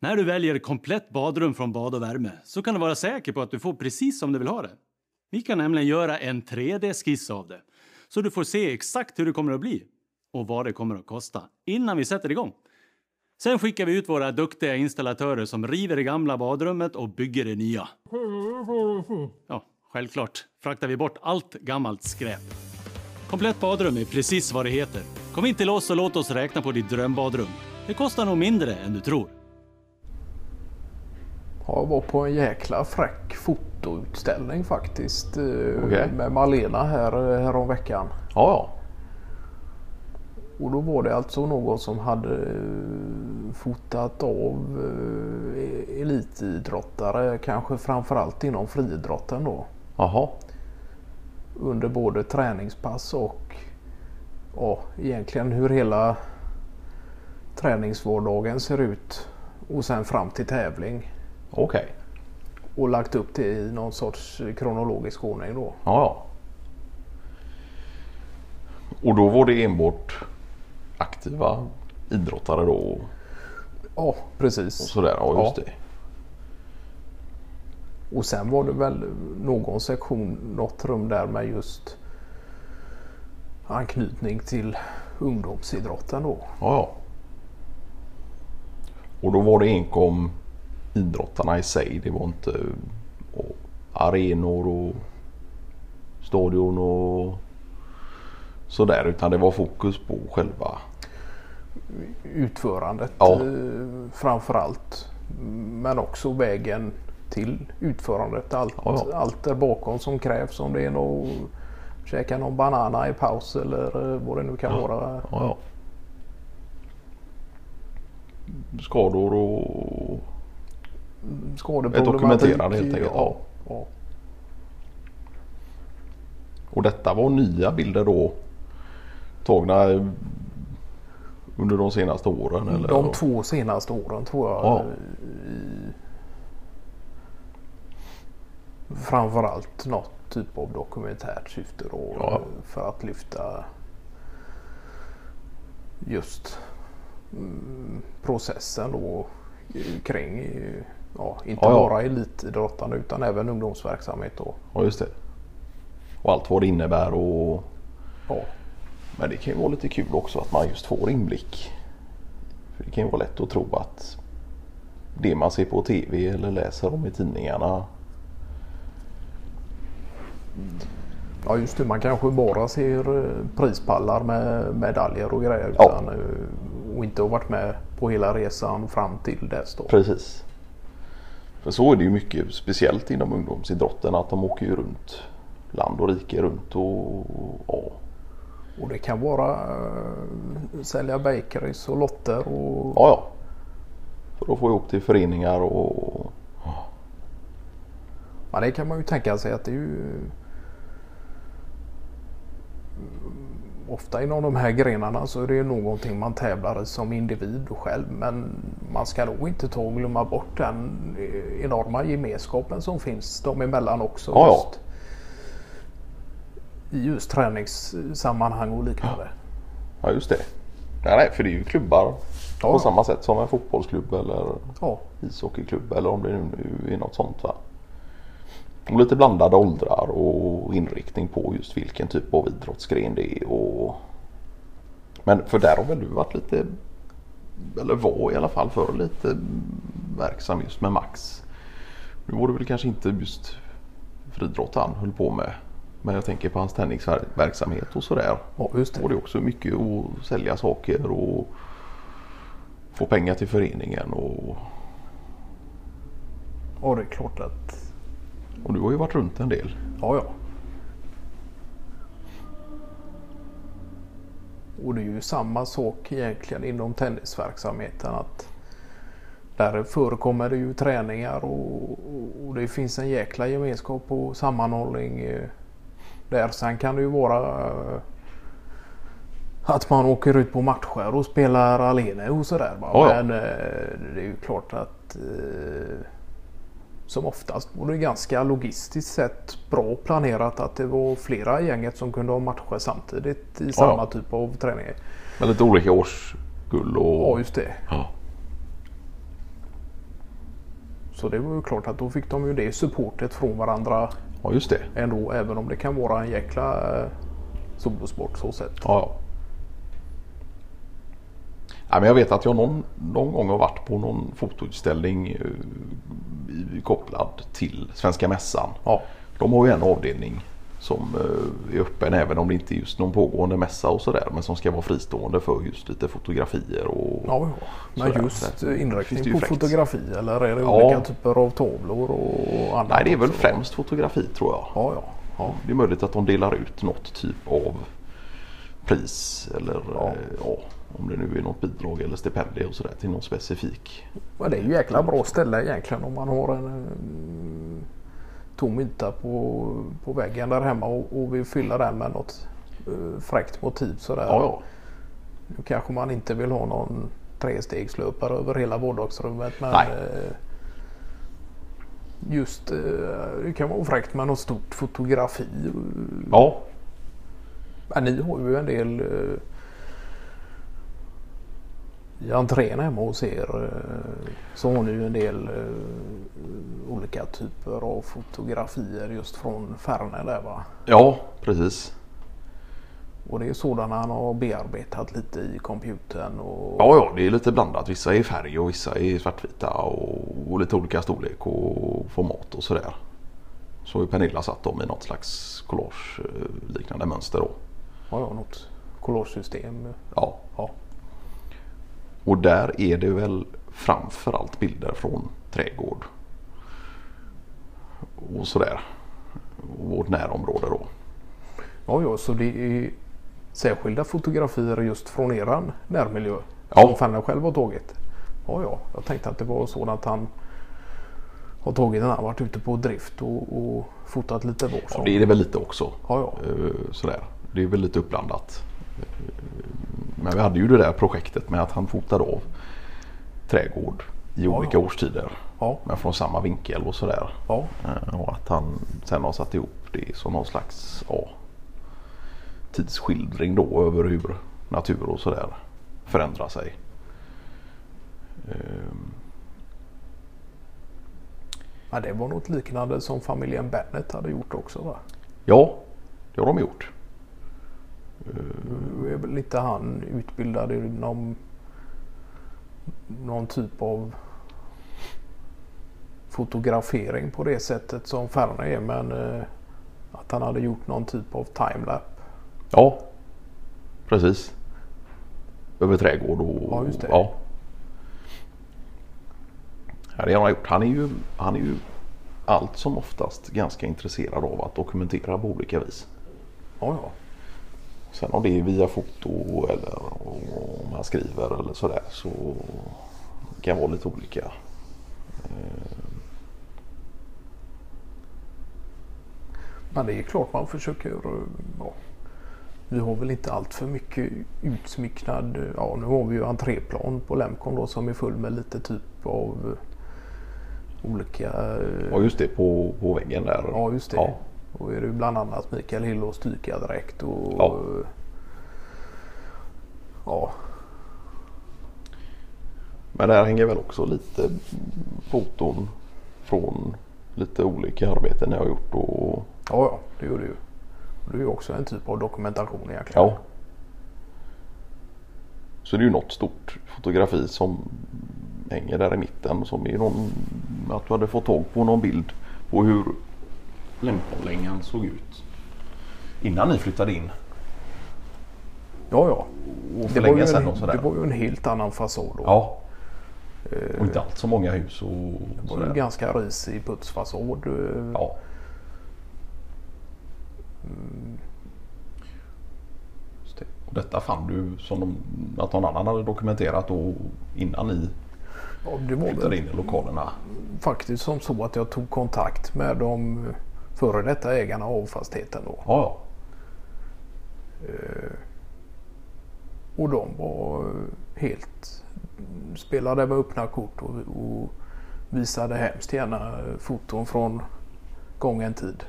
När du väljer komplett badrum från Bad och värme så kan du vara säker på att du får precis som du vill ha det. Vi kan nämligen göra en 3D-skiss av det så du får se exakt hur det kommer att bli och vad det kommer att kosta innan vi sätter igång. Sen skickar vi ut våra duktiga installatörer som river det gamla badrummet och bygger det nya. Ja, självklart fraktar vi bort allt gammalt skräp. Komplett badrum är precis vad det heter. Kom in till oss och låt oss räkna på ditt drömbadrum. Det kostar nog mindre än du tror. Jag var på en jäkla fräck fotoutställning faktiskt. eh, Okej. Med Malena här, här om veckan. Ja, ja. Och då var det alltså någon som hade eh, fotat av eh, elitidrottare, kanske framförallt inom friidrotten då. Jaha. Under både träningspass och ja, egentligen hur hela träningsvardagen ser ut. Och sen fram till tävling. Okej. Och lagt upp det i någon sorts kronologisk ordning då. Ja, ja. Och då var det enbart aktiva idrottare då och Ja, precis. sådär. Ja, just Ja. det. Och sen var det väl någon sektion, något rum där med just anknytning till ungdomsidrotten då. Ja, ja. Och då var det enkom idrottarna i sig. Det var inte och, arenor och stadion och sådär. Utan det var fokus på själva. Utförandet Ja. eh, framför allt. Men också vägen till utförandet. Allt, Ja, ja. allt där bakom som krävs. Om det är något käka någon banana i paus eller eh, vad det nu kan vara. Ja, ja. Skador och Skadeproblematik. dokumenterande helt enkelt, Ja, ja. Och detta var nya bilder då tagna under de senaste åren? Eller? De två senaste åren tror jag. Ja. I, framförallt något typ av dokumentärt syfte då. Ja. För att lyfta just mm, processen då kring ja, inte Ja, ja. bara elitidrottande utan även ungdomsverksamhet då. Ja just det. Och allt vad det innebär och Ja, Men det kan ju vara lite kul också att man just får inblick. För det kan ju vara lätt att tro att det man ser på tv eller läser om i tidningarna. Ja just det, man kanske bara ser eh, prispallar med medaljer och grejer. Ja. Utan, eh, och inte har varit med på hela resan fram till dess då. Precis. För så är det ju mycket speciellt inom ungdomsidrotten att de åker ju runt land och rike runt och ja. Och det kan vara eh, sälja bakeries och lotter och Ja, ja. För att få ihop till föreningar och ja, det kan man ju tänka sig att det är ju Ofta inom de här grenarna så är det ju någonting man tävlar i som individ och själv. Men man ska nog inte ta och glömma bort den enorma gemenskapen som finns dem emellan också. Ja, ja. just, I just träningssammanhang och liknande. ja just det. Nej, nej, för det är ju klubbar Ja. på samma sätt som en fotbollsklubb eller Ja, ishockeyklubb eller om det nu är något sånt va. Och lite blandade åldrar och inriktning på just vilken typ av idrottsgren det är. Och... Men för där har väl du varit lite, eller var i alla fall för lite verksam just med Max. Nu var det väl kanske inte just friidrott han höll på med. Men jag tänker på hans tennisverksamhet och sådär. ja just det. Och det är också mycket att sälja saker och få pengar till föreningen. Och, Ja, det är klart att och du har ju varit runt en del. Ja, ja. Och det är ju samma sak egentligen inom tennisverksamheten. att Där förekommer det ju träningar och, och det finns en jäkla gemenskap och sammanhållning. eh, Där sen kan det ju vara eh, att man åker ut på matcher och spelar alene och sådär. va. Ja, ja. Men eh, det är ju klart att som oftast var det ganska logistiskt sett bra planerat att det var flera i gänget som kunde ha matcher samtidigt i samma ja. typ av träning. Med lite olika årskull och... Ja, just det. Ja. Så det var ju klart att då fick de ju det supportet från varandra Ja, just det. ändå. Även om det kan vara en jäkla eh, solosport så sett. Ja, ja. Ja, men jag vet att jag någon, någon gång har varit på någon fotoutställning eh, kopplad till Svenska Mässan. Ja, De har ju en avdelning som eh, är öppen även om det inte är just någon pågående mässa och sådär. Men som ska vara fristående för just lite fotografier och ja, ja. Men just inriktning på fräckt. fotografi eller är det Ja. olika typer av tavlor och annat? Nej, det är väl främst fotografi tror jag. Ja, ja. ja. Det är möjligt att de delar ut något typ av pris eller Ja. ja. ja, om det nu är något bidrag eller stipendium och sådär till någon specifik. Men det är ju jäkla bra ställe egentligen om man har en mm, tom yta på, på väggen där hemma och, och vill fylla den med något uh, fräckt motiv sådär. Ja, ja. Nu kanske man inte vill ha någon trestegslöpare över hela vardagsrummet men Nej. eh, just eh, det kan vara fräckt med något stort fotografi. ja. Men ni har ju en del eh, i entrén hemma hos er eh, så har ni ju en del eh, olika typer av fotografier just från Färne där va? ja, precis. Och det är sådana han har bearbetat lite i computern och Ja, ja, det är lite blandat. Vissa är färg och vissa är svartvita och, och lite olika storlek och format och sådär. Så har Pernilla satt dem i något slags collage liknande mönster då. Ja, ja, något collagesystem. Ja. Ja. Och där är det väl framförallt bilder från trädgård. Och sådär. Vårt närområde då. ja, ja, så det är särskilda fotografier just från eran närmiljö Ja. som Färne själv har tagit. Ja, ja, jag tänkte att det var så att han har tagit när han varit ute på drift och, och fotat lite var Ja, det är det väl lite också. Ja, ja. Eh, Sådär. Det är väl lite uppblandat. Men vi hade ju det där projektet med att han fotade av trädgård i Ja, olika ja. årstider. Ja, Men från samma vinkel och sådär. ja, Eh, Och att han sen har satt ihop det som någon slags ja, tidsskildring då över hur natur och sådär förändrar sig. Ehm, ja, det var något liknande som familjen Bennett hade gjort också va? Ja, det har de gjort. Nu är väl inte han utbildad inom någon typ av fotografering på det sättet som Färne är men eh, att han hade gjort någon typ av timelap. Ja, precis. Över trädgård och... Ja, just det. Ja, det har han gjort. Han är, ju, han är ju allt som oftast ganska intresserad av att dokumentera på olika vis. Ja, ja. Sen om det är via foto eller om man skriver eller sådär så kan det vara lite olika. Men det är klart man försöker. eh, Ja. Vi har väl inte allt för mycket utsmycknad. eh, Ja, nu har vi ju entréplan på Lemcon då som är full med lite typ av eh, olika. eh, Ja just det på, på väggen där. Ja, just det. Ja. Då är det bland annat Mikael Hillås dykardräkt och Ja. ja, Men där hänger väl också lite foton från lite olika arbeten jag har gjort. Och, ja, ja, det gör det ju. Det är ju också en typ av dokumentation egentligen. ja. Så det är ju något stort fotografi som hänger där i mitten som är någon, att du hade fått tag på någon bild på hur Lemkonlängan såg ut innan ni flyttade in. ja. ja. Och Det, var länge ju sedan en, och sådär. det var ju en helt annan fasad då. Ja. Och inte allt så många hus och Det var ju sådär. en ganska risig putsfasad. eh, Ja. Det. Och detta fann du som de, att någon annan hade dokumenterat då innan ni Ja, det var flyttade in i lokalerna? faktiskt som så att jag tog kontakt med de före detta ägarna av fastigheten då. Ja, Och de var helt spelade med öppna kort och, och visade hemskt gärna foton från gången tid.